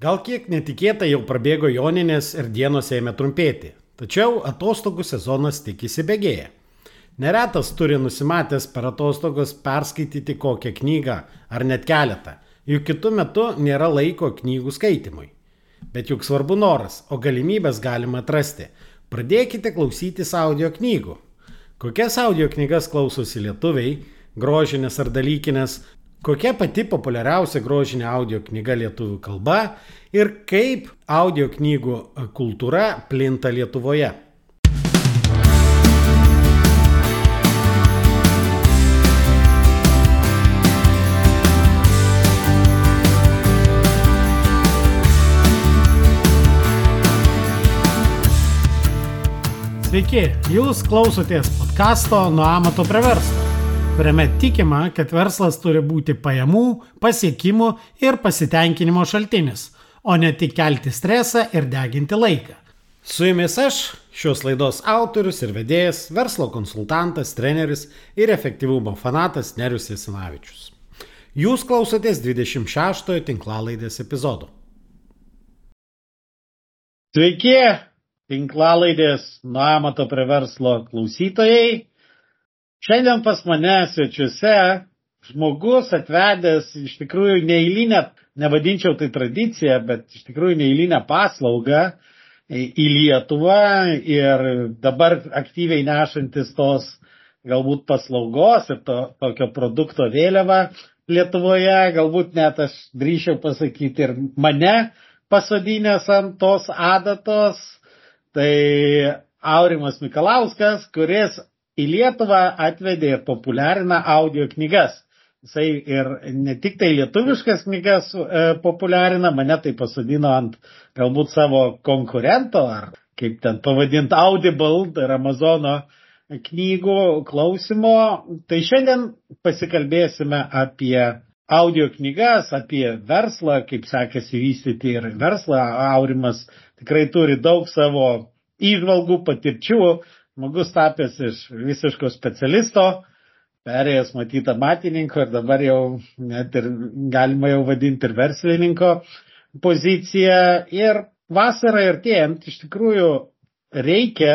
Gal kiek netikėtai jau prabėgo joninės ir dienos ėmė trumpėti, tačiau atostogų sezonas tik įsibėgėja. Neretas turi nusimatęs per atostogas perskaityti kokią knygą ar net keletą, juk kitų metų nėra laiko knygų skaitimui. Bet juk svarbu noras, o galimybės galima atrasti. Pradėkite klausytis audio knygų. Kokias audio knygas klausosi lietuviai, grožinės ar dalykinės, Kokia pati populiariausia grožinė audio knyga lietuvių kalba ir kaip audio knygų kultūra plinta Lietuvoje. Sveiki, jūs klausotės podkasto Nuo amato prie verslo kuriame tikima, kad verslas turi būti pajamų, pasiekimų ir pasitenkinimo šaltinis, o ne tik kelti stresą ir deginti laiką. Su jumis aš, šios laidos autorius ir vedėjas, verslo konsultantas, treneris ir efektyvumo fanatas Nerius Jasinavičius. Jūs klausotės 26 tinklalaidės epizodo. Sveiki, tinklalaidės nuo amato prie verslo klausytojai. Šiandien pas mane svečiuose žmogus atvedęs iš tikrųjų neįlinę, nevadinčiau tai tradiciją, bet iš tikrųjų neįlinę paslaugą į Lietuvą ir dabar aktyviai nešantis tos galbūt paslaugos ir to, tokio produkto vėliavą Lietuvoje, galbūt net aš drįšiau pasakyti ir mane pasodinęs ant tos adatos, tai Aurimas Mikalauskas, kuris į Lietuvą atvedė ir populiarina audio knygas. Jisai ir ne tik tai lietuviškas knygas e, populiarina, mane tai pasodino ant galbūt savo konkurento, ar kaip ten pavadinti Audible, tai yra Amazono knygų klausimo. Tai šiandien pasikalbėsime apie audio knygas, apie verslą, kaip sekėsi vystyti ir verslą. Aurimas tikrai turi daug savo įžvalgų, patirčių, žmogus tapęs iš visiško specialisto, perėjęs matytą matininko ir dabar jau net ir galima jau vadinti ir verslininko poziciją. Ir vasarą artėjant iš tikrųjų reikia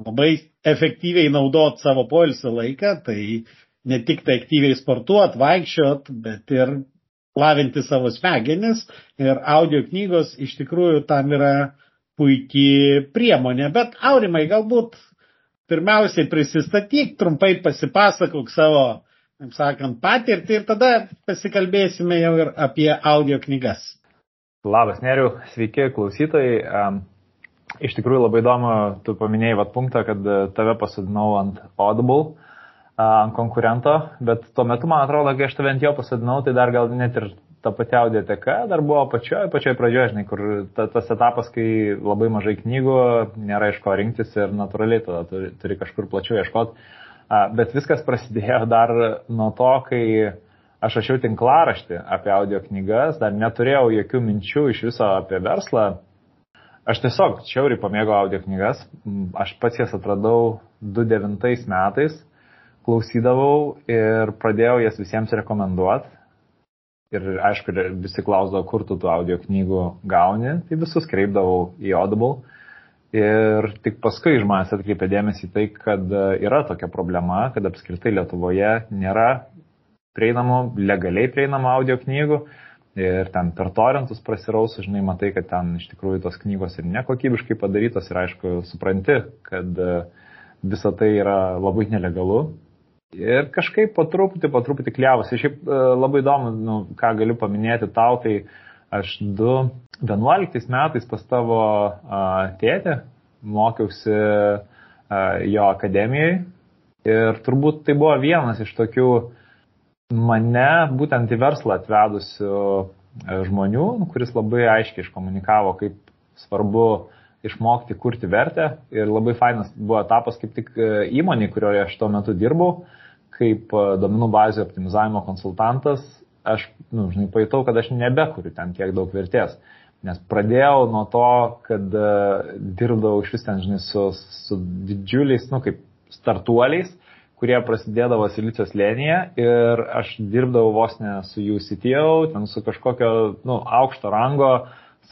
labai efektyviai naudot savo poilsio laiką, tai ne tik tai aktyviai sportuot, vaikščiot, bet ir lavinti savo smegenis ir audio knygos iš tikrųjų tam yra puikiai priemonė. Bet aurimai, galbūt pirmiausiai prisistatyk, trumpai pasipasakok savo, taip sakant, patirtį ir tada pasikalbėsime jau ir apie audio knygas. Labas, Neriu, sveiki klausytojai. Iš tikrųjų labai įdomu, tu paminėjai vat punktą, kad e, tave pasodinau ant Audible, ant konkurento, bet tuo metu, man atrodo, kai aš tave ant jo pasodinau, tai dar gal net ir ta pati audioteka dar buvo pačioje, pačioje pradžioje, žinai, kur ta, tas etapas, kai labai mažai knygų, nėra iš ko rinktis ir natūraliai tada turi, turi kažkur plačiau ieškoti. Bet viskas prasidėjo dar nuo to, kai aš rašiau tinklaraštį apie audio knygas, dar neturėjau jokių minčių iš viso apie verslą. Aš tiesiog šiauriai pamėgau audio knygas, aš pats jas atradau 2009 metais, klausydavau ir pradėjau jas visiems rekomenduoti Ir aišku, visi klausdavo, kur tu tų audio knygų gauni, tai visus kreipdavau į Audible. Ir tik paskui žmonės atkreipė dėmesį tai, kad e, yra tokia problema, kad apskritai Lietuvoje nėra prieinamų, legaliai prieinamų audio knygų. Ir ten per torentus prasirausi, žinai, matai, kad ten iš tikrųjų tos knygos ir nekokybiškai padarytos ir aišku, supranti, kad e, visa tai yra labai nelegalu Ir kažkaip po truputį, po truputį kliavosi. Šiaip e, labai įdomu, nu, ką galiu paminėti tau, tai aš 2011 metais pas tavo tėtę mokiausi jo akademijoje ir turbūt tai buvo vienas iš tokių mane būtent į verslą atvedusių žmonių, kuris labai aiškiai iškomunikavo, kaip svarbu išmokti kurti vertę. Ir labai fainas buvo etapas kaip tik įmonė, kurioje aš tuo metu dirbau kaip e, domenų bazių optimizavimo konsultantas, aš, nu, žinai, pajutau, kad aš nebekuriu ten tiek daug vertės. Nes pradėjau nuo to, kad uh, dirbdavau iš vis ten, žinai, su, su didžiuliais, nu, kaip startuoliais, kurie prasidėdavo Silicijos lėnyje ir aš dirbdavau vos ne su jų CTO, ten su kažkokio nu, aukšto rango,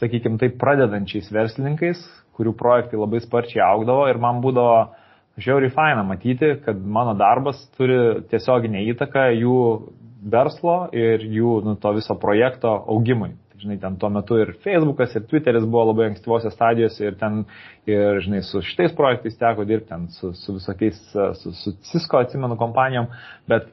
sakykime, taip pradedančiais verslininkais, kurių projektai labai sparčiai augdavo ir man būdavo žiauriai faina matyti, kad mano darbas turi tiesioginę įtaką jų verslo ir jų nu, to viso projekto augimui. Žinai, ten tuo metu ir Facebookas, ir Twitteris buvo labai ankstyvosios stadijose ir ten, ir, žinai, su šitais projektais teko dirbti, ten su, su visokiais, su, su Cisco, atsimenu, kompanijom, bet,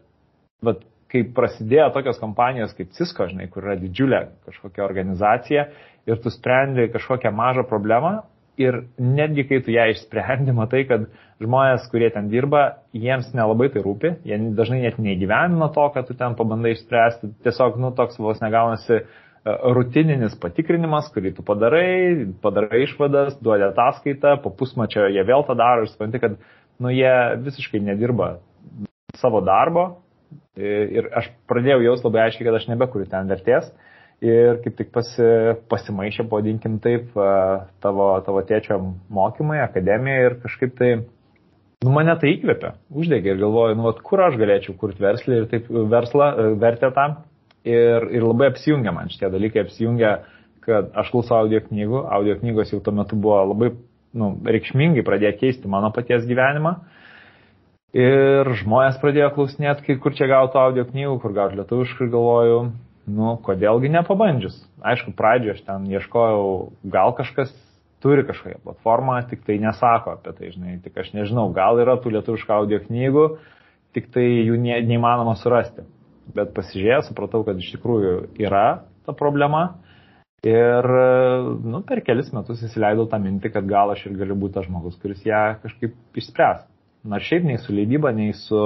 bet kai prasidėjo tokios kompanijos kaip Cisco, žinai, kur yra didžiulė kažkokia organizacija ir tu sprendi kažkokią mažą problemą ir netgi kai tu ją išsprendi, matai, kad žmonės, kurie ten dirba, jiems nelabai tai rūpi, jie dažnai net neįgyvenina to, kad tu ten pabandai išspręsti, tiesiog, nu, toks vos negaunasi E, rutininis patikrinimas, kurį tu padarai, padarai išvadas, duodi ataskaitą, po pusmačio jie vėl tą daro ir supranti, kad nu, jie visiškai nedirba savo darbo. Ir aš pradėjau jaus labai aiškiai, kad aš nebekuriu ten vertės ir kaip tik pasi, pasimaišė, pavadinkim taip, tavo, tavo tėčio mokymai, akademija ir kažkaip tai nu, mane tai įkvėpė, uždegė ir galvoju, nu, vat, kur aš galėčiau kurti verslą ir taip verslą, e, vertę tam ir, ir labai apsijungia man šitie dalykai, apsijungia, kad aš klausau audio knygų, audio knygos jau tuo metu buvo labai nu, reikšmingai pradėję keisti mano paties gyvenimą. Ir žmonės pradėjo klausinėti, kur čia gauti audio knygų, kur gauti lietuviškai, galvoju, nu, kodėlgi nepabandžius. Aišku, pradžioje aš ten ieškojau, gal kažkas turi kažkokią platformą, tik tai nesako apie tai, žinai, tik aš nežinau, gal yra tų lietuviškų audio knygų, tik tai jų ne, neįmanoma surasti bet pasižiūrėjęs supratau, kad iš tikrųjų yra ta problema. Ir nu, per kelis metus įsileidau tą mintį, kad gal aš ir galiu būti tas žmogus, kuris ją kažkaip išspręs. Na šiaip nei su leidyba, nei su,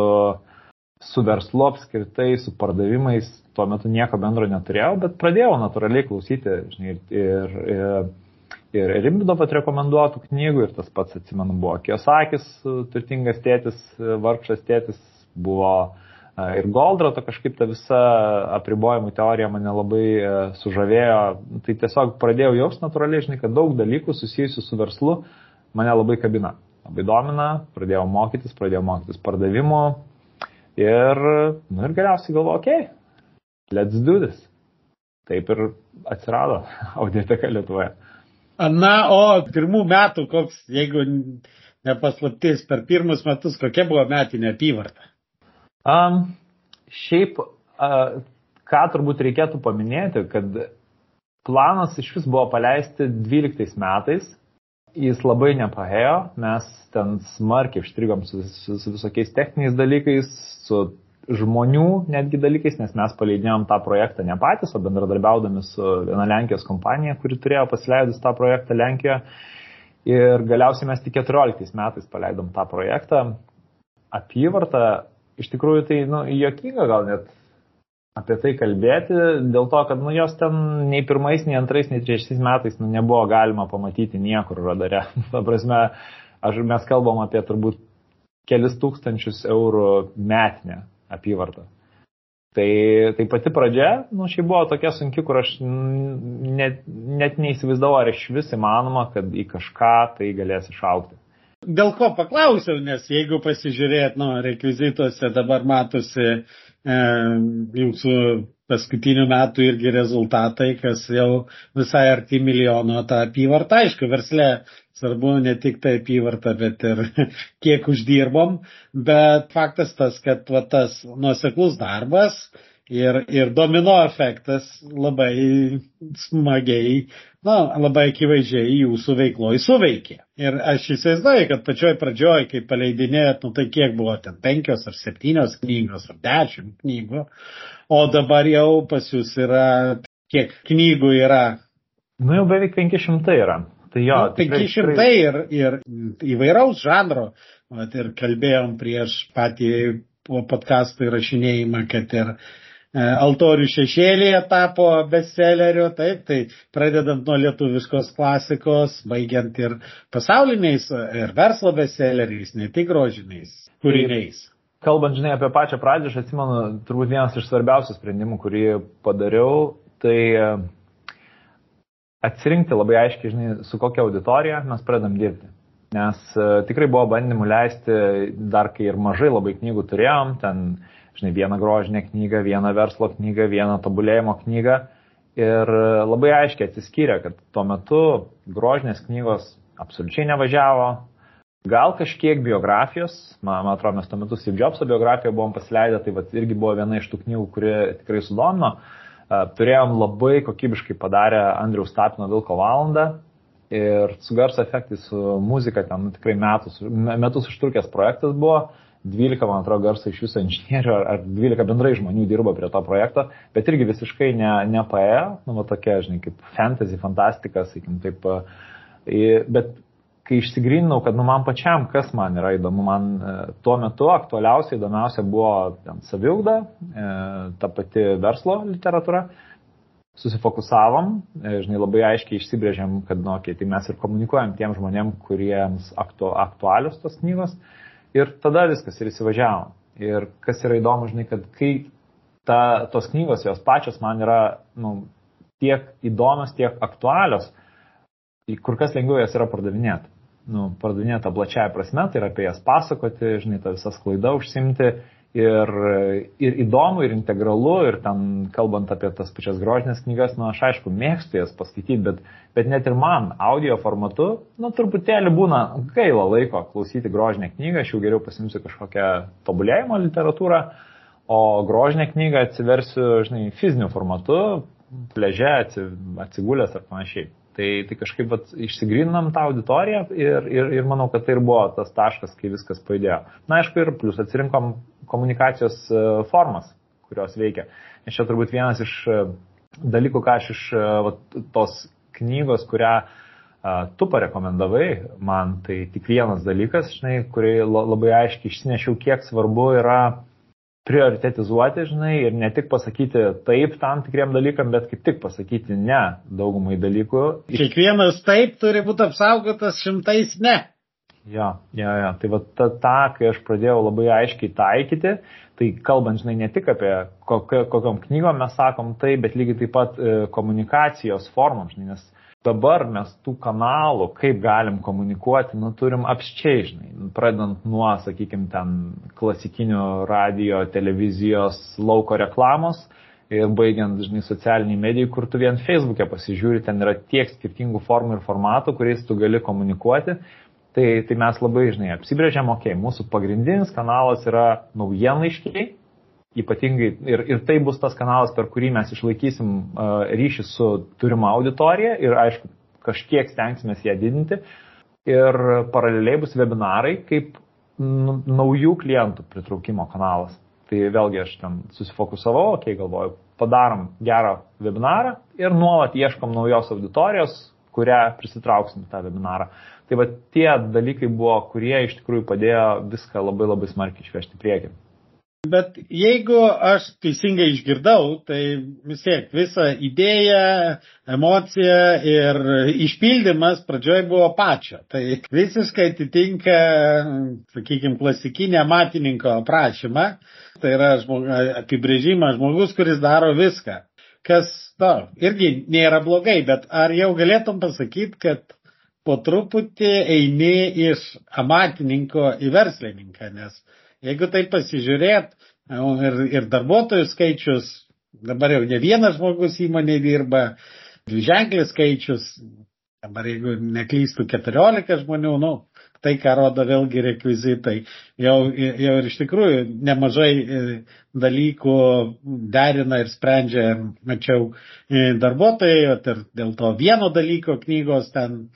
su verslu apskritai, su pardavimais tuo metu nieko bendro neturėjau, bet pradėjau natūraliai klausyti žinai, ir, ir, ir Rimbido pat rekomenduotų knygų ir tas pats, atsimenu, buvo Kiosakis, turtingas tėtis, vargšas tėtis, buvo uh, Ir Goldrato kažkaip ta visa apribojimų teorija mane labai e, sužavėjo. Tai tiesiog pradėjau jaus natūraliai, žinai, kad daug dalykų susijusių su verslu mane labai kabina. Labai domina, pradėjau mokytis, pradėjau mokytis pardavimo ir, nu ir galiausiai galvoju, okei, okay, let's do this. Taip ir atsirado audioteka Lietuvoje. Na, o pirmų metų, koks, jeigu nepaslaptis, per pirmus metus, kokia buvo metinė apyvarta? Um, šiaip, uh, ką turbūt reikėtų paminėti, kad planas iš vis buvo paleisti 12 metais, jis labai nepaėjo, mes ten smarkiai užstrigom su, su, su visokiais techniniais dalykais, su žmonių netgi dalykais, nes mes paleidėjom tą projektą ne patys, o bendradarbiaudami su viena Lenkijos kompanija, kuri turėjo pasileidus tą projektą Lenkijoje. Ir galiausiai mes tik 14 metais paleidom tą projektą. Apyvarta iš tikrųjų tai, nu, jokinga gal net apie tai kalbėti, dėl to, kad, nu, jos ten nei pirmais, nei antrais, nei trečiais metais, nu, nebuvo galima pamatyti niekur radare. Ta prasme, aš, mes kalbam apie turbūt kelis tūkstančius eurų metinę apyvartą. Tai, tai pati pradžia, nu, šiaip buvo tokia sunki, kur aš net, net neįsivaizdavau, ar iš vis įmanoma, kad į kažką tai galės išaukti. Dėl ko paklausiau, nes jeigu pasižiūrėt, nu, rekvizituose dabar matosi e, jūsų paskutinių metų irgi rezultatai, kas jau visai arti milijono tą apyvartą. Aišku, versle svarbu ne tik tai apyvarta, bet ir kiek uždirbom, bet faktas tas, kad va, tas nuoseklus darbas, Ir, ir domino efektas labai smagiai, na, labai akivaizdžiai jūsų veikloje suveikė. Ir aš įsivaizduoju, kad pačioj pradžioj, kai paleidinėjot, nu tai kiek buvo ten penkios ar septynios knygos ar dešimt knygų, o dabar jau pas jūs yra, kiek knygų yra? Nu jau beveik 500 yra. Tai jo, nu, 500 tikrai... ir, ir įvairaus žanro. Vat ir kalbėjom prieš patį podcast'ą įrašinėjimą, kad ir altorių šešėlėje tapo bestselleriu, taip, tai pradedant nuo lietuviškos klasikos, baigiant ir pasauliniais ir verslo bestselleriais, ne tik grožiniais kūriniais. Kalbant, žinai, apie pačią pradžią, aš atsimenu, turbūt vienas iš svarbiausių sprendimų, kurį padariau, tai e, atsirinkti labai aiškiai, žinai, su kokia auditorija mes pradam dirbti. Nes e, tikrai buvo bandymų leisti, dar kai ir mažai labai knygų turėjom, ten, žinai, vieną grožinę knygą, vieną verslo knygą, vieną tobulėjimo knygą. Ir e, labai aiškiai atsiskyrė, kad tuo metu grožinės knygos absoliučiai nevažiavo, Gal kažkiek biografijos, man, man atrodo, mes tuo metu Steve Jobso biografiją buvom pasileidę, tai vat, irgi buvo viena iš tų knygų, kuri tikrai sudomino. Turėjom labai kokybiškai padarę Andriaus Tapino Vilko valandą ir su garso efektais, su muzika, ten tikrai metus, metus užtrukęs projektas buvo. 12, man atrodo, garso iš viso inžinierių ar, ar 12 bendrai žmonių dirbo prie to projekto, bet irgi visiškai ne, nepaėjo, nu, va tokia, žinai, kaip fantasy, fantastika, sakykim, taip. Bet kai išsigryninau, kad nu, man pačiam, kas man yra įdomu, man e, tuo metu aktualiausia, įdomiausia buvo ten saviugda, e, ta pati verslo literatūra. Susifokusavom, e, žinai, labai aiškiai išsibrėžėm, kad, nu, okay, tai mes ir komunikuojam tiem žmonėm, kuriems aktu, aktualios tos knygos. Ir tada viskas ir įsivažiavom. Ir kas yra įdomu, žinai, kad kai ta, tos knygos jos pačios man yra nu, tiek įdomios, tiek aktualios, kur kas lengviau jas yra pardavinėti nu, pardavinėta plačiaja prasme, tai yra apie jas pasakoti, žinai, tą visą sklaidą užsimti ir, ir įdomu, ir integralu, ir ten kalbant apie tas pačias grožinės knygas, nu, aš aišku, mėgstu jas paskaityti, bet, bet net ir man audio formatu, nu, truputėlį būna gaila laiko klausyti grožinę knygą, aš jau geriau pasimsiu kažkokią tobulėjimo literatūrą, o grožinę knygą atsiversiu, žinai, fiziniu formatu, pleže atsigulęs ar panašiai. Tai, tai kažkaip vat, išsigrininam tą auditoriją ir, ir, ir manau, kad tai ir buvo tas taškas, kai viskas pajudėjo. Na, aišku, ir plus atsirinkom komunikacijos e, formas, kurios veikia. Nes čia turbūt vienas iš e, dalykų, ką aš iš e, vat, tos knygos, kurią tu parekomendavai, man tai tik vienas dalykas, žinai, kurį labai aiškiai išsinešiau, kiek svarbu yra prioritetizuoti, žinai, ir ne tik pasakyti taip tam tikriem dalykam, bet kaip tik pasakyti ne daugumai dalykų. Kiekvienas taip turi būti apsaugotas šimtais ne. Jo, jo, jo. Tai va ta, ta, kai aš pradėjau labai aiškiai taikyti, tai kalbant, žinai, ne tik apie kokiam knygom mes sakom tai, bet lygiai taip pat e, komunikacijos formom, žinai, nes dabar mes tų kanalų, kaip galim komunikuoti, nu, turim apščiai, žinai, pradedant nuo, sakykime, ten klasikinių radio, televizijos, lauko reklamos ir baigiant, žinai, socialiniai medijai, kur tu vien Facebook'e pasižiūri, ten yra tiek skirtingų formų ir formatų, kuriais tu gali komunikuoti. Tai, tai mes labai, žinai, apsibrėžiam, okei, okay, mūsų pagrindinis kanalas yra naujienlaiškiai, ypatingai ir, ir tai bus tas kanalas, per kurį mes išlaikysim uh, ryšį su turima auditorija ir aišku, kažkiek stengsime ją didinti. Ir paraleliai bus webinarai kaip naujų klientų pritraukimo kanalas. Tai vėlgi aš ten susifokusavau, okei, okay, galvoju, padarom gerą webinarą ir nuolat ieškom naujos auditorijos, kurią prisitrauksim tą webinarą. Tai va tie dalykai buvo, kurie iš tikrųjų padėjo viską labai labai smarkiai išvežti priekį. Bet jeigu aš teisingai išgirdau, tai vis tiek visa idėja, emocija ir išpildymas pradžioje buvo pačio. Tai visiškai atitinka, sakykime, klasikinę matininko aprašymą. Tai yra žmog, apibrėžimas žmogus, kuris daro viską. Kas, na, irgi nėra blogai, bet ar jau galėtum pasakyti, kad po truputį eini iš amatininko į verslininką, nes Jeigu tai pasižiūrėt, ir, ir darbuotojų skaičius, dabar jau ne vienas žmogus įmonėje dirba, dviženklis skaičius, dabar jeigu neklystų 14 žmonių, nu, tai ką rodo vėlgi rekvizitai, jau, jau ir iš tikrųjų nemažai e, dalykų derina ir sprendžia, mačiau, e, darbuotojai, ir dėl to vieno dalyko knygos ten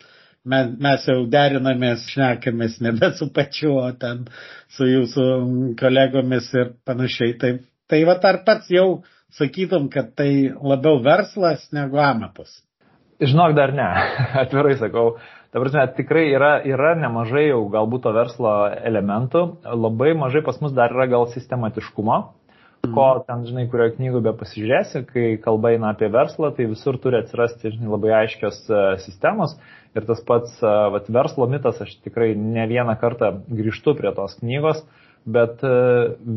mes, mes jau derinamės, šnekamės nebe su pačiu, o ten su jūsų kolegomis ir panašiai. Tai, tai va ar pats jau sakytum, kad tai labiau verslas negu amatas? Žinok, dar ne, atvirai sakau. Ta prasme, tikrai yra, yra nemažai jau galbūt to verslo elementų, labai mažai pas mus dar yra gal sistematiškumo, ko mhm. ten, žinai, kurioje knygoje be pasižiūrėsi, kai kalba eina apie verslą, tai visur turi atsirasti, žinai, labai aiškios e, sistemos. Ir tas pats e, vat, verslo mitas, aš tikrai ne vieną kartą grįžtu prie tos knygos, bet e,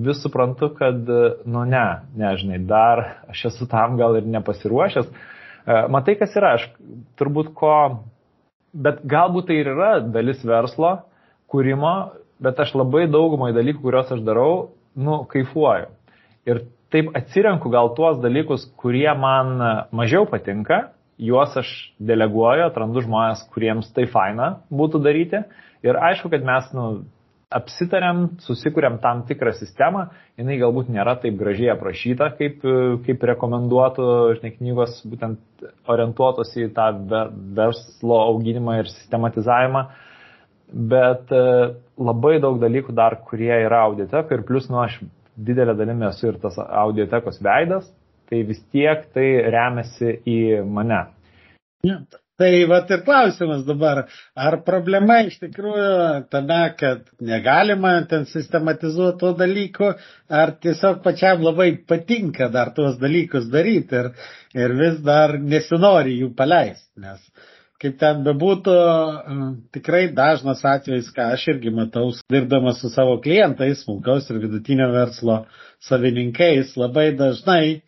vis suprantu, kad, nu ne, nežinai, dar aš esu tam gal ir nepasiruošęs. Matai, kas yra, aš turbūt ko bet galbūt tai ir yra dalis verslo kūrimo, bet aš labai daugumai dalykų, kuriuos aš darau, nu, kaifuoju. Ir taip atsirenku gal tuos dalykus, kurie man mažiau patinka, juos aš deleguoju, atrandu žmonės, kuriems tai faina būtų daryti. Ir aišku, kad mes nu, apsitarėm, susikūrėm tam tikrą sistemą, jinai galbūt nėra taip gražiai aprašyta, kaip, kaip rekomenduotų žinai, knygos, būtent orientuotos į tą verslo auginimą ir sistematizavimą, bet e, labai daug dalykų dar, kurie yra audiotek ir plus, nu, aš didelė dalimi esu ir tas audiotekos veidas, tai vis tiek tai remiasi į mane. Ja. Tai va ir klausimas dabar, ar problema iš tikrųjų tame, kad negalima ten sistematizuoti to dalyko, ar tiesiog pačiam labai patinka dar tuos dalykus daryti ir, ir vis dar nesinori jų paleisti, nes kaip ten bebūtų, tikrai dažnas atvejis, ką aš irgi matau, dirbdamas su savo klientais, smulkaus ir vidutinio verslo savininkais, labai dažnai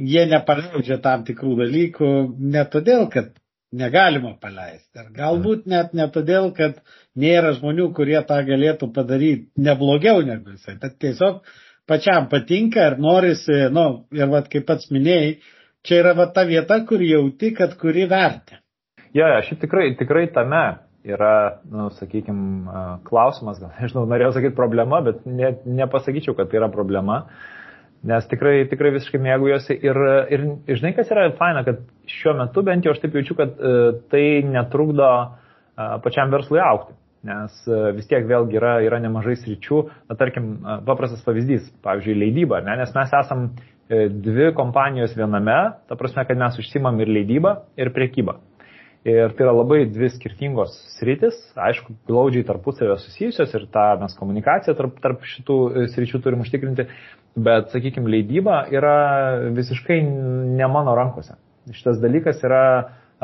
jie nepaleidžia tam tikrų dalykų ne todėl, kad negalima paleisti. Ir galbūt net ne todėl, kad nėra žmonių, kurie tą galėtų padaryti neblogiau negu jisai, bet tiesiog pačiam patinka ir norisi, nu, ir vad kaip pats minėjai, čia yra va ta vieta, kur jauti, kad kuri vertė. Jo, ja, šiaip tikrai, tikrai tame yra, nu, sakykime, klausimas, gal nežinau, norėjau sakyti problema, bet ne, nepasakyčiau, kad tai yra problema. Nes tikrai, tikrai visiškai mėgaujuosi ir, ir žinai, kas yra faina, kad šiuo metu bent jau aš taip jaučiu, kad uh, tai netrukdo uh, pačiam verslui aukti. Nes uh, vis tiek vėlgi yra, yra nemažai sričių, na tarkim, uh, paprastas pavyzdys, pavyzdžiui, leidyba, ne? nes mes esam uh, dvi kompanijos viename, ta prasme, kad mes užsimam ir leidybą, ir priekybą. Ir tai yra labai dvi skirtingos sritis, aišku, glaudžiai tarpusavio susijusios ir tą mes komunikaciją tarp, tarp šitų e, sričių turim užtikrinti, bet, sakykime, leidyba yra visiškai ne mano rankose. Šitas dalykas yra,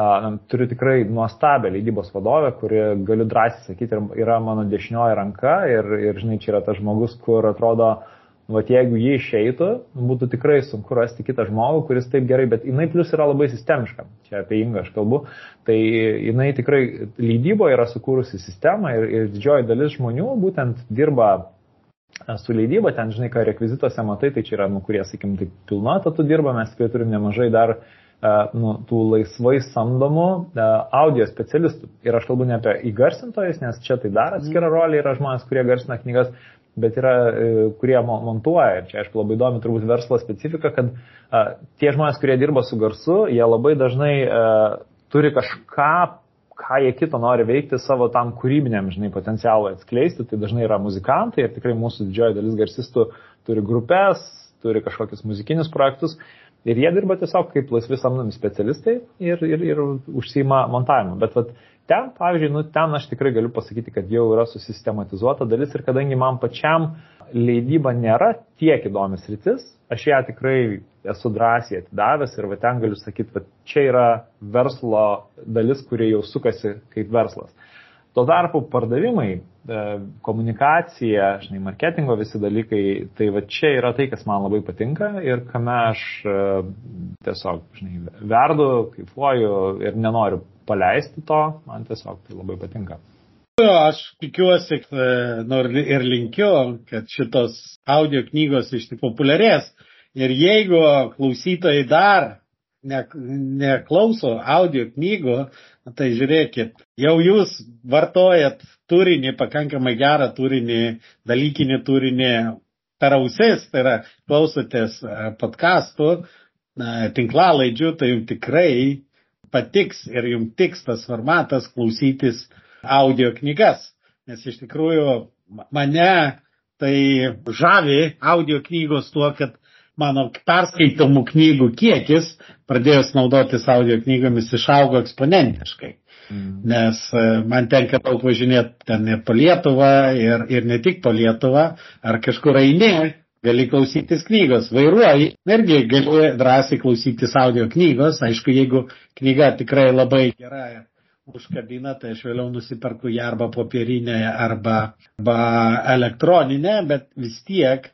a, turiu tikrai nuostabią leidybos vadovę, kuri, galiu drąsiai sakyti, yra mano dešinioji ranka ir, ir žinai, čia yra tas žmogus, kur atrodo, Vat jeigu jie išeitų, būtų tikrai sunku rasti kitą žmogų, kuris taip gerai, bet jinai plus yra labai sistemiška, čia apie Ingą aš kalbu, tai jinai tikrai leidyboje yra sukūrusi sistemą ir, ir didžioji dalis žmonių būtent dirba e, su leidyba, ten žinai, ką rekvizituose matai, tai čia yra, nu, kurie, sakykim, taip pilna tatų dirba, mes tikrai turim nemažai dar uh, nu, tų laisvai samdomų uh, audio specialistų. Ir aš kalbu ne apie įgarsintojus, nes čia tai dar atskira rolė yra žmonės, kurie garsina knygas, bet yra, e, kurie montuoja. Ir čia, aišku, labai įdomi turbūt verslo specifika, kad a, tie žmonės, kurie dirba su garsu, jie labai dažnai a, turi kažką, ką jie kito nori veikti savo tam kūrybiniam, žinai, potencialui atskleisti. Tai dažnai yra muzikantai ir tikrai mūsų didžioji dalis garsistų turi grupės, turi kažkokius muzikinius projektus. Ir jie dirba tiesiog kaip laisvi samdomi specialistai ir, ir, ir užsima montavimu. Bet vat, ten, pavyzdžiui, nu, ten aš tikrai galiu pasakyti, kad jau yra susistematizuota dalis ir kadangi man pačiam leidyba nėra tiek įdomis rytis, aš ją tikrai esu drąsiai atidavęs ir va ten galiu sakyti, kad čia yra verslo dalis, kurie jau sukasi kaip verslas. Tuo tarpu pardavimai, e, komunikacija, žinai, marketingo visi dalykai, tai va čia yra tai, kas man labai patinka ir kame aš e, tiesiog, žinai, verdu, kaifuoju ir nenoriu paleisti to, man tiesiog tai labai patinka. Aš tikiuosi nu, ir linkiu, kad šitos audio knygos iš tik populiarės. Ir jeigu klausytojai dar ne, neklauso audio knygų, tai žiūrėkit, jau jūs vartojat turinį, pakankamai gerą turinį, dalykinį turinį per ausis, tai yra klausotės e, podkastų, tinklalaidžių, tai jums tikrai patiks ir jums tiks tas formatas klausytis audio knygas. Nes iš tikrųjų mane tai žavi audio knygos tuo, kad mano perskaitomų knygų kiekis, pradėjus naudotis audio knygomis, išaugo eksponentiškai. Mm. Nes e, man tenka daug važinėti ten ir po Lietuvą, ir, ir ne tik po Lietuvą, ar kažkur eini, gali klausytis knygos, vairuoji, irgi gali drąsiai klausytis audio knygos, aišku, jeigu knyga tikrai labai gera užkabina, tai aš vėliau nusiperku ją arba popierinę, arba, arba elektroninę, bet vis tiek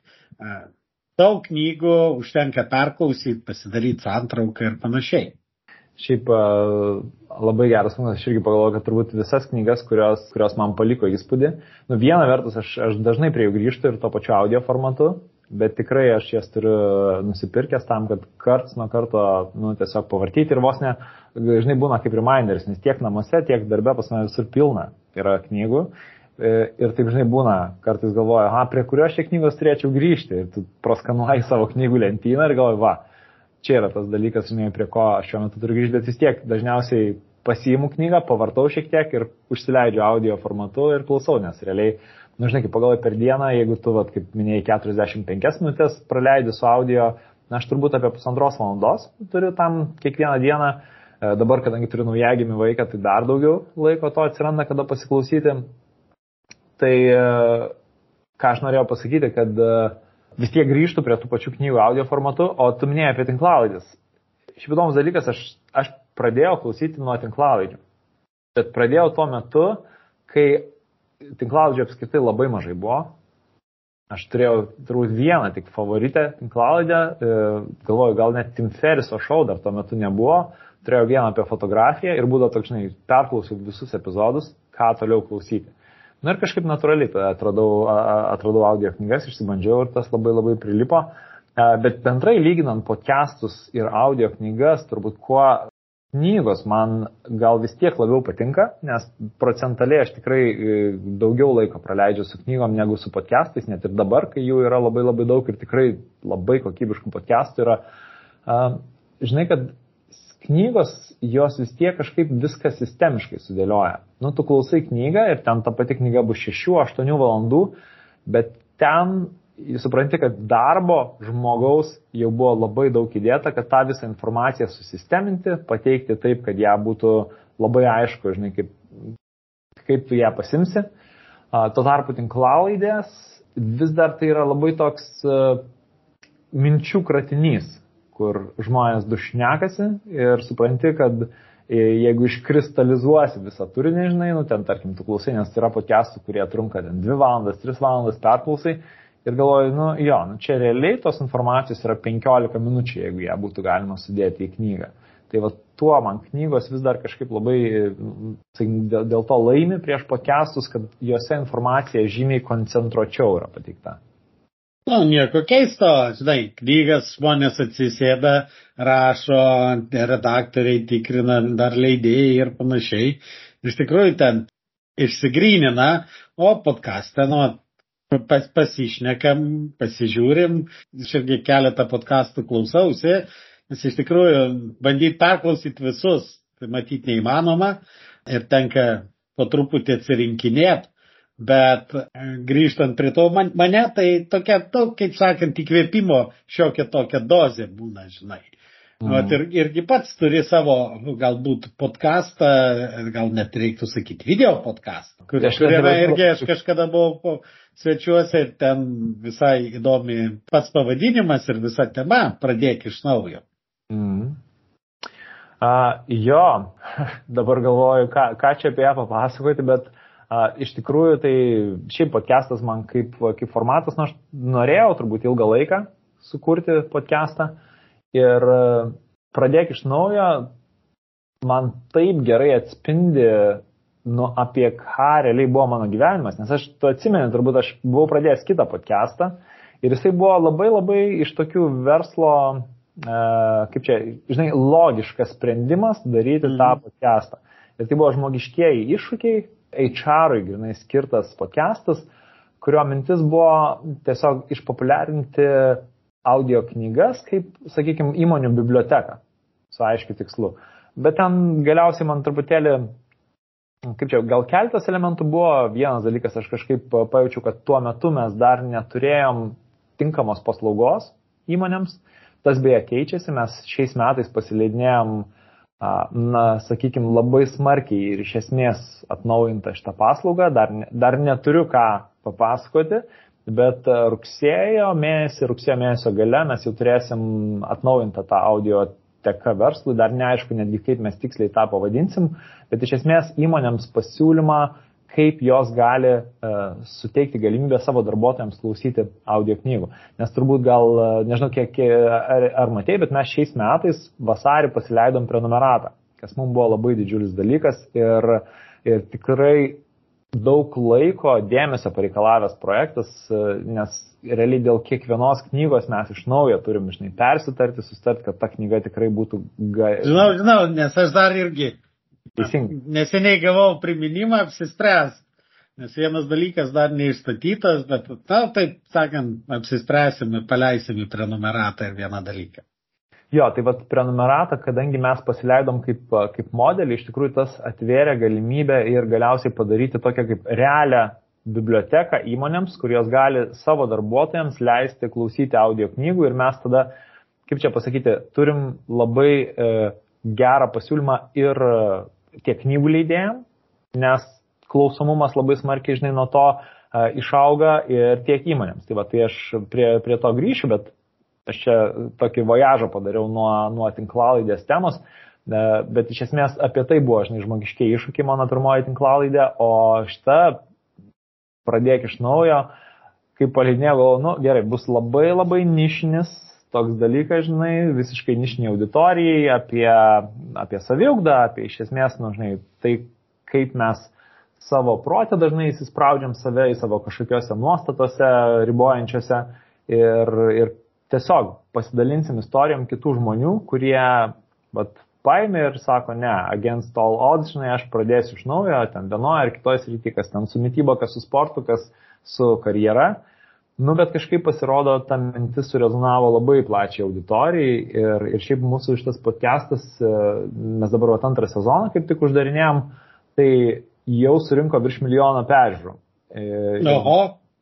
daug knygų užtenka perklausyti, pasidaryti santrauką ir panašiai. Šiaip labai geras punktas, aš irgi pagalvoju, kad turbūt visas knygas, kurios, kurios man paliko įspūdį, nu viena vertus aš, aš dažnai prie jų grįžtu ir to pačiu audio formatu, bet tikrai aš jas turiu nusipirkęs tam, kad karts nuo karto, nu, tiesiog pavartyti ir vos ne, žinai, būna kaip reminderis, nes tiek namuose, tiek darbe pas mane visur pilna yra knygų. E, ir taip žinai būna, kartais galvoju, aha, prie kurios šiek knygos turėčiau grįžti. Ir tu proskanuoji savo knygų lentyną ir galvoji, va, čia yra tas dalykas, žinai, prie ko aš šiuo metu turiu grįžti, bet vis tiek dažniausiai pasiimu knygą, pavartau šiek tiek ir užsileidžiu audio formatu ir klausau, nes realiai, nu žinai, kaip pagalvoju per dieną, jeigu tu, vat, kaip minėjai, 45 minutės praleidi su audio, na aš turbūt apie pusantros valandos turiu tam kiekvieną dieną. E, dabar, kadangi turiu naujagimį vaiką, tai dar daugiau laiko to atsiranda, kada pasiklausyti. Tai e, ką aš norėjau pasakyti, kad uh, vis tiek grįžtų prie tų pačių knygų audio formatu, o tu minėjai apie tinklalaidės. Šiaip įdomus dalykas, aš, aš pradėjau klausyti nuo tinklalaidžių. Bet pradėjau tuo metu, kai tinklalaidžių apskritai labai mažai buvo. Aš turėjau turbūt vieną tik favoritę tinklalaidę, e, galvoju, gal net Tim Ferriso šou dar tuo metu nebuvo. Turėjau vieną apie fotografiją ir būdavo toks, žinai, perklausiau visus epizodus, ką toliau klausyti. Na ir kažkaip natūraliai atradau, atradau audio knygas, išsibandžiau ir tas labai labai prilipo. Bet bendrai lyginant podcastus ir audio knygas, turbūt kuo knygos man gal vis tiek labiau patinka, nes procentaliai aš tikrai e, daugiau laiko praleidžiu su knygom negu su podcastais, net ir dabar, kai jų yra labai labai daug ir tikrai labai kokybiškų podcastų yra. Žinai, kad knygos, jos vis tiek kažkaip viską sistemiškai sudėlioja. Nu, tu klausai knygą ir ten ta pati knyga bus 6-8 valandų, bet ten supranti, kad darbo žmogaus jau buvo labai daug įdėta, kad tą visą informaciją susisteminti, pateikti taip, kad ją būtų labai aišku, žinai, kaip, kaip tu ją pasimsi. Tuo tarpu tinklalaidės vis dar tai yra labai toks minčių kratinys kur žmonės dušnekasi ir supranti, kad e, jeigu iškristalizuosi visą turinį, žinai, nu ten tarkim, tu klausai, nes tai yra podcastų, kurie trunka ten 2 valandas, 3 valandas perklausai ir galvoju, nu jo, nu čia realiai tos informacijos yra 15 minučių, jeigu ją būtų galima sudėti į knygą. Tai va tuo man knygos vis dar kažkaip labai tai dėl to laimi prieš podcastus, kad juose informacija žymiai koncentruočiau yra pateikta. Na, nu, nieko keisto, žinai, knygas žmonės atsisėda, rašo, redaktoriai tikrina dar leidėjai ir panašiai. Iš tikrųjų ten išsigrynina, o podcast'e, nu, pasišnekam, pasižiūrim, aš irgi keletą podcastų klausausi, nes iš tikrųjų bandyti perklausyti visus, tai matyti neįmanoma ir tenka po truputį atsirinkinėti Bet e, grįžtant prie to, man, mane tai tokia, to, kaip sakant, įkvėpimo šiokia tokia dozė būna, žinai. Mm. Vat ir, irgi pats turi savo, nu, galbūt, podcastą, gal net reiktų sakyti, video podcastą, kur, kuriame irgi aš kažkada buvau svečiuose ir ten visai įdomi pats pavadinimas ir visa tema, pradėk iš naujo. Mm. Uh, jo, dabar galvoju, ką, ką čia apie ją papasakoti, bet uh, Iš tikrųjų, tai šiaip podcastas man kaip, kaip formatas, nu, aš norėjau turbūt ilgą laiką sukurti podcastą ir e, pradėk iš naujo, man taip gerai atspindi, nu, apie ką realiai buvo mano gyvenimas, nes aš, tu atsimeni, turbūt aš buvau pradėjęs kitą podcastą ir jisai buvo labai labai iš tokių verslo, e, kaip čia, žinai, logiškas sprendimas daryti mm. tą podcastą. Ir tai buvo žmogiškieji iššūkiai, HR-ui grinai skirtas podcastas, kurio mintis buvo tiesiog išpopuliarinti audio knygas kaip, sakykime, įmonių biblioteką su aiškiu tikslu. Bet ten galiausiai man truputėlį, kaip čia, gal keltas elementų buvo, vienas dalykas, aš kažkaip pajaučiau, kad tuo metu mes dar neturėjom tinkamos paslaugos įmonėms. Tas beje keičiasi, mes šiais metais pasileidinėjom na, sakykime, labai smarkiai ir iš esmės atnaujinta šitą paslaugą. Dar, dar neturiu ką papasakoti, bet rugsėjo mėnesį, rugsėjo mėnesio gale mes jau turėsim atnaujintą tą audio teka verslui, dar neaišku netgi kaip mes tiksliai tą pavadinsim, bet iš esmės įmonėms pasiūlymą, kaip jos gali uh, suteikti galimybę savo darbuotojams klausyti audio knygų. Nes turbūt gal, uh, nežinau, kiek ar, ar matei, bet mes šiais metais vasarį pasileidom prenumeratą, kas mums buvo labai didžiulis dalykas ir, ir tikrai daug laiko, dėmesio pareikalavęs projektas, nes realiai dėl kiekvienos knygos mes iš naujo turim, žinai, persitarti, sustarti, kad ta knyga tikrai būtų... Ga... Žinau, žinau, nes aš dar irgi Teisingai. Neseniai gavau priminimą apsispręs, nes vienas dalykas dar neišstatytas, bet, na, taip sakant, apsispręsime, paleisime prenumeratą ir vieną dalyką. Jo, tai vad prenumeratą, kadangi mes pasileidom kaip, kaip modelį, iš tikrųjų tas atvėrė galimybę ir galiausiai padaryti tokią kaip realią biblioteką įmonėms, kurios gali savo darbuotojams leisti klausyti audio knygų ir mes tada, kaip čia pasakyti, turim labai e, gerą pasiūlymą ir tiek knygų leidėjim, nes klausomumas labai smarkiai, žinai, nuo to uh, išauga ir tiek įmonėms. Tai va, tai aš prie, prie to grįšiu, bet aš čia tokį vojažą padariau nuo, nuo tinklalaidės temos, uh, bet iš esmės apie tai buvo, žinai, žmogiškiai iššūkiai mano pirmoji tinklalaidė, o šita pradėk iš naujo, kaip paleidinėjau, galvoju, nu gerai, bus labai labai nišinis toks dalykas, žinai, visiškai nišiniai auditorijai, apie, apie saviugdą, apie iš esmės, nu, žinai, tai kaip mes savo protę dažnai įsispraudžiam save į savo kažkokiose nuostatose ribojančiose ir, ir tiesiog pasidalinsim istorijom kitų žmonių, kurie, vat, paėmė ir sako, ne, against all odds, žinai, aš pradėsiu iš naujo, ten vienoje ar kitoje srityje, kas ten su mytyba, kas su sportu, kas su karjera. Nu, bet kažkaip pasirodo, ta mintis surezonavo labai plačiai auditorijai ir, ir šiaip mūsų šitas podcastas, e, mes dabar vat antrą sezoną kaip tik uždarinėjom, tai jau surinko virš milijono peržiūrų. E, Oho.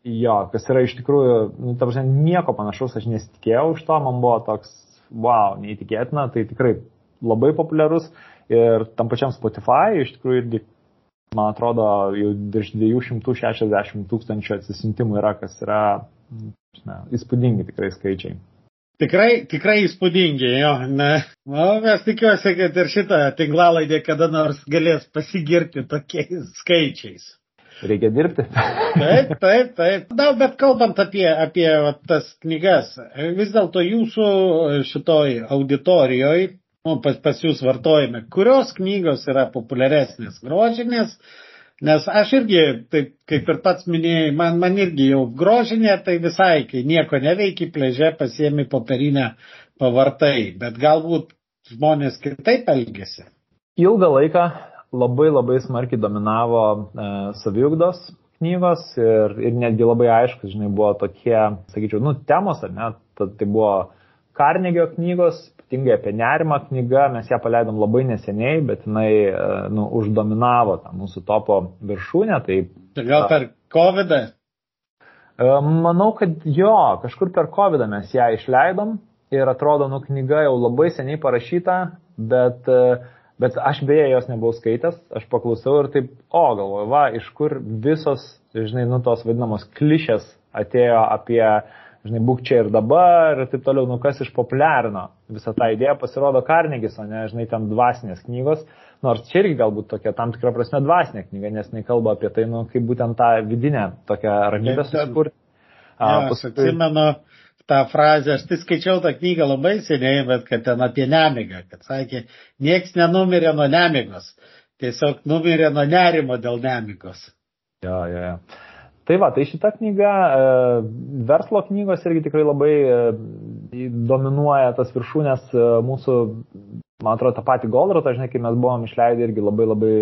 Jo, kas yra iš tikrųjų, nu, ta prasme, nieko panašaus aš nesitikėjau iš to, man buvo toks, wow, neįtikėtina, tai tikrai labai populiarus ir tam pačiam Spotify iš tikrųjų irgi man atrodo, jau virš 260 tūkstančių atsisintimų yra, kas yra ne, įspūdingi tikrai skaičiai. Tikrai, tikrai įspūdingi, jo. Ne. O, mes tikiuosi, kad ir šitą tinklalaidė kada nors galės pasigirti tokiais skaičiais. Reikia dirbti. taip, taip, taip. Na, bet kalbant apie, apie va, tas knygas, vis dėlto jūsų šitoj auditorijoje nu, pas, pas jūs vartojame, kurios knygos yra populiaresnės, grožinės, nes aš irgi, taip kaip ir pats minėjai, man, man irgi jau grožinė, tai visai, kai nieko neveiki, pleže pasiemi popierinę pavartai, bet galbūt žmonės kitaip elgesi. Ilgą laiką labai labai smarkiai dominavo e, saviugdos knygos ir, ir netgi labai aiškus, žinai, buvo tokie, sakyčiau, nu, temos, ar ne, tai buvo Karnegio knygos, ypatingai apie nerimą knyga, mes ją paleidom labai neseniai, bet jinai e, nu, uždominavo tą mūsų topo viršūnę. Tai, tai gal per COVID? -ą? E, manau, kad jo, kažkur per COVID mes ją išleidom ir atrodo, nu, knyga jau labai seniai parašyta, bet, e, bet aš beje jos nebuvau skaitęs, aš paklausau ir taip, o galvoju, va, iš kur visos, žinai, nu, tos vadinamos klišės atėjo apie žinai, būk čia ir dabar ir taip toliau, nu kas išpopuliarino visą tą idėją, pasirodo Karnegis, o ne, žinai, ten dvasinės knygos, nors čia irgi galbūt tokia tam tikra prasme dvasinė knyga, nes jinai kalba apie tai, nu, kaip būtent tą vidinę tokią ramybę susikurti. Ja, paskui... Atsimenu tą frazę, aš tai skaičiau tą knygą labai seniai, bet kad ten apie nemigą, kad sakė, nieks nenumirė nuo nemigos, tiesiog numirė nuo nerimo dėl nemigos. Jo, jo, jo. Tai va, tai šita knyga, e, verslo knygos irgi tikrai labai e, dominuoja tas viršūnės e, mūsų, man atrodo, tą patį Goldrotą, žinai, kai mes buvom išleidę irgi labai labai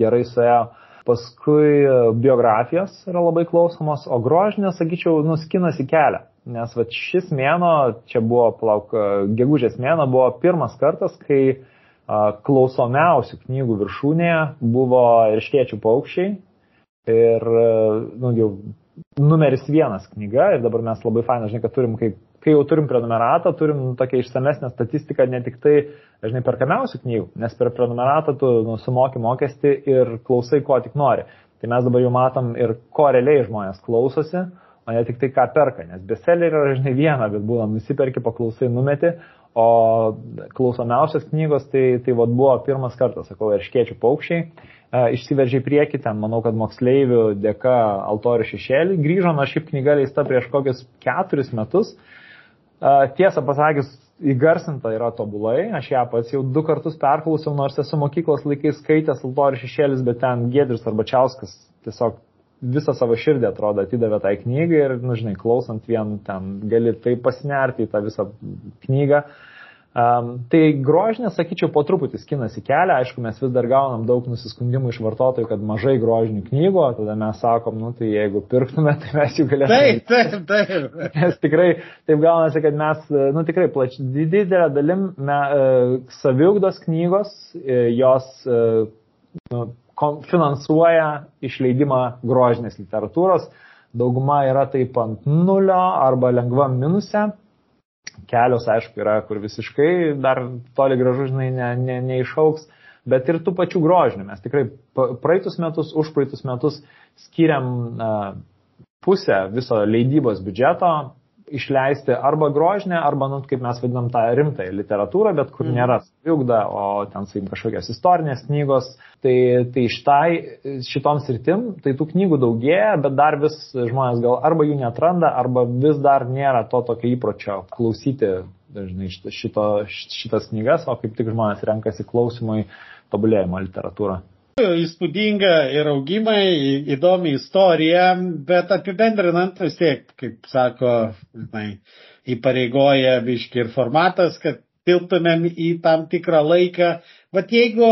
gerai suėjo. Paskui biografijos yra labai klausomos, o grožinės, sakyčiau, nuskinasi kelią. Nes va, šis mėno, čia buvo, plauk, gegužės mėno, buvo pirmas kartas, kai klausomiausių knygų viršūnėje buvo irškiečių paukščiai, Ir, nu, jau numeris vienas knyga ir dabar mes labai fainai, žinai, kad turim, kai, kai jau turim prenumeratą, turim tokią išsamesnę statistiką ne tik tai, žinai, perkamiausių knygų, nes per prenumeratą tu nu, sumoki mokestį ir klausai, ko tik nori. Tai mes dabar jau matom ir ko realiai žmonės klausosi, o ne tik tai, ką perka, nes bestsellerį yra, žinai, viena, bet būna, nusiperki, paklausai, numeti, O klausomiausias knygos, tai, tai vat, buvo pirmas kartas, sakau, erškiečių paukščiai. E, išsiveržė į priekį, ten manau, kad moksleivių dėka Altorių šešėlį grįžo, nors šiaip knyga leista prieš kokius keturis metus. Tiesą pasakius, įgarsinta yra tobulai, aš ją pats jau du kartus perklausiau, nors esu mokyklos laikais skaitęs Altorių šešėlis, bet ten Gedris Arbačiauskas tiesiog visą savo širdį atrodo atidavė tai knygai ir, nu, žinai, klausant vien ten gali tai pasinerti į tą visą knygą. Um, tai grožinė, sakyčiau, po truputį skinasi kelią, aišku, mes vis dar gaunam daug nusiskundimų iš vartotojų, kad mažai grožinių knygų, tada mes sakom, nu tai jeigu pirktume, tai mes jų galėtume. Taip, taip, taip. Nes tikrai taip gaunasi, kad mes, nu tikrai plač, didelę dalim me, uh, saviugdos knygos, uh, jos uh, nu, finansuoja išleidimą grožinės literatūros. Dauguma yra taip ant nulio arba lengvam minuse. Kelios, aišku, yra, kur visiškai dar toli gražu, žinai, ne, ne, neišauks. Bet ir tų pačių grožinių. Mes tikrai praeitus metus, už praeitus metus skiriam pusę viso leidybos biudžeto išleisti arba grožinę, arba, nu, kaip mes vadinam, tą rimtąją literatūrą, bet kur mm. nėra saviugda, o ten, sakykim, kažkokios istorinės knygos. Tai, tai štai, šitom sritim, tai tų knygų daugėja, bet dar vis žmonės gal arba jų netranda, arba vis dar nėra to tokio įpročio klausyti dažnai šito, šitas knygas, o kaip tik žmonės renkasi klausimui tobulėjimo literatūrą. Įspūdinga ir augimai, įdomi istorija, bet apibendrinant vis tiek, kaip sako, žinai, įpareigoja biški ir formatas, kad tilptumėm į tam tikrą laiką. Bet jeigu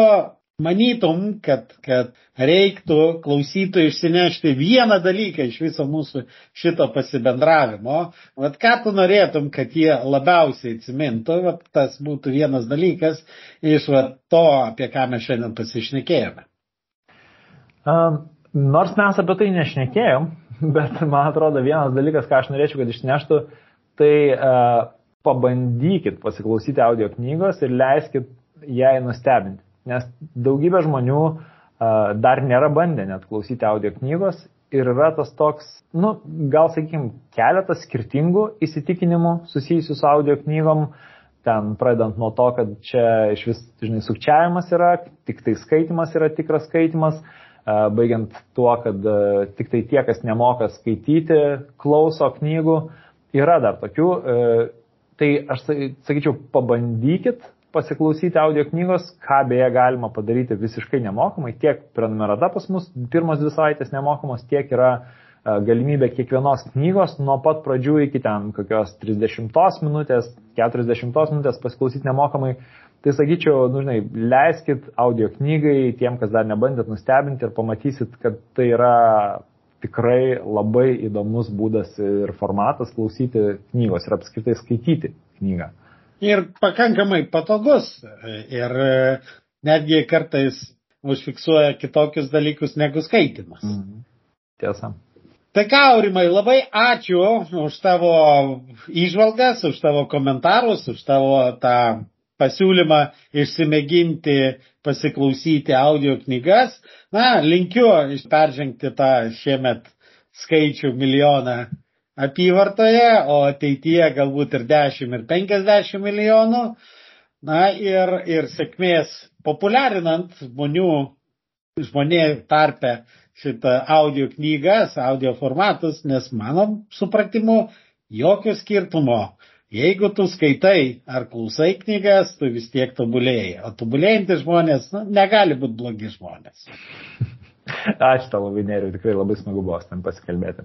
manytum, kad, kad reiktų klausytojų išsinešti vieną dalyką iš viso mūsų šito pasibendravimo, vat ką tu norėtum, kad jie labiausiai atsimintų, vat tas būtų vienas dalykas iš vat to, apie ką mes šiandien pasišnekėjome. Nors mes apie tai nešnekėjom, bet man atrodo vienas dalykas, ką aš norėčiau, kad išneštų, tai uh, pabandykit pasiklausyti audio knygos ir leiskit jai nustebinti. Nes daugybė žmonių uh, dar nėra bandę net klausyti audio knygos ir yra tas toks, nu, gal sakykim, keletas skirtingų įsitikinimų susijusių su audio knygom. Ten pradedant nuo to, kad čia iš vis, žinai, sukčiavimas yra, tik tai skaitimas yra tikras skaitimas. Uh, baigiant tuo, kad tik tai tie, kas nemoka skaityti, klauso knygų, yra dar tokių. Tai aš sakyčiau, pabandykit pasiklausyti audio knygos, ką beje galima padaryti visiškai nemokamai. Tiek prenumerata pas mus pirmos dvi savaitės nemokamos, tiek yra galimybė kiekvienos knygos nuo pat pradžių iki ten kokios 30 minutės, 40 minutės pasiklausyti nemokamai. Tai sakyčiau, nu, žinai, leiskit audio knygai tiem, kas dar nebandėt nustebinti ir pamatysit, kad tai yra tikrai labai įdomus būdas ir formatas klausyti knygos ir apskritai skaityti knygą. Ir pakankamai patogus. Ir netgi kartais užfiksuoja kitokius dalykus negu skaitimas. Mm. Tiesa. Tai ką, Aurimai, labai ačiū už tavo įžvalgas, už tavo komentarus, už tavo tą pasiūlymą išsimėginti, pasiklausyti audio knygas. Na, linkiu peržengti tą šiemet skaičių milijoną apyvartoje, o ateityje galbūt ir 10 ir 50 milijonų. Na ir, ir sėkmės populiarinant žmonių, žmonė tarpe šitą audio knygas, audio formatus, nes mano supratimu jokio skirtumo Jeigu tu skaitai ar klausai knygas, tu vis tiek tobulėjai. O tobulėjantys žmonės nu, negali būti blogi žmonės. Ačiū tau labai, Neriu, tikrai labai smagu buvo tam pasikalbėti.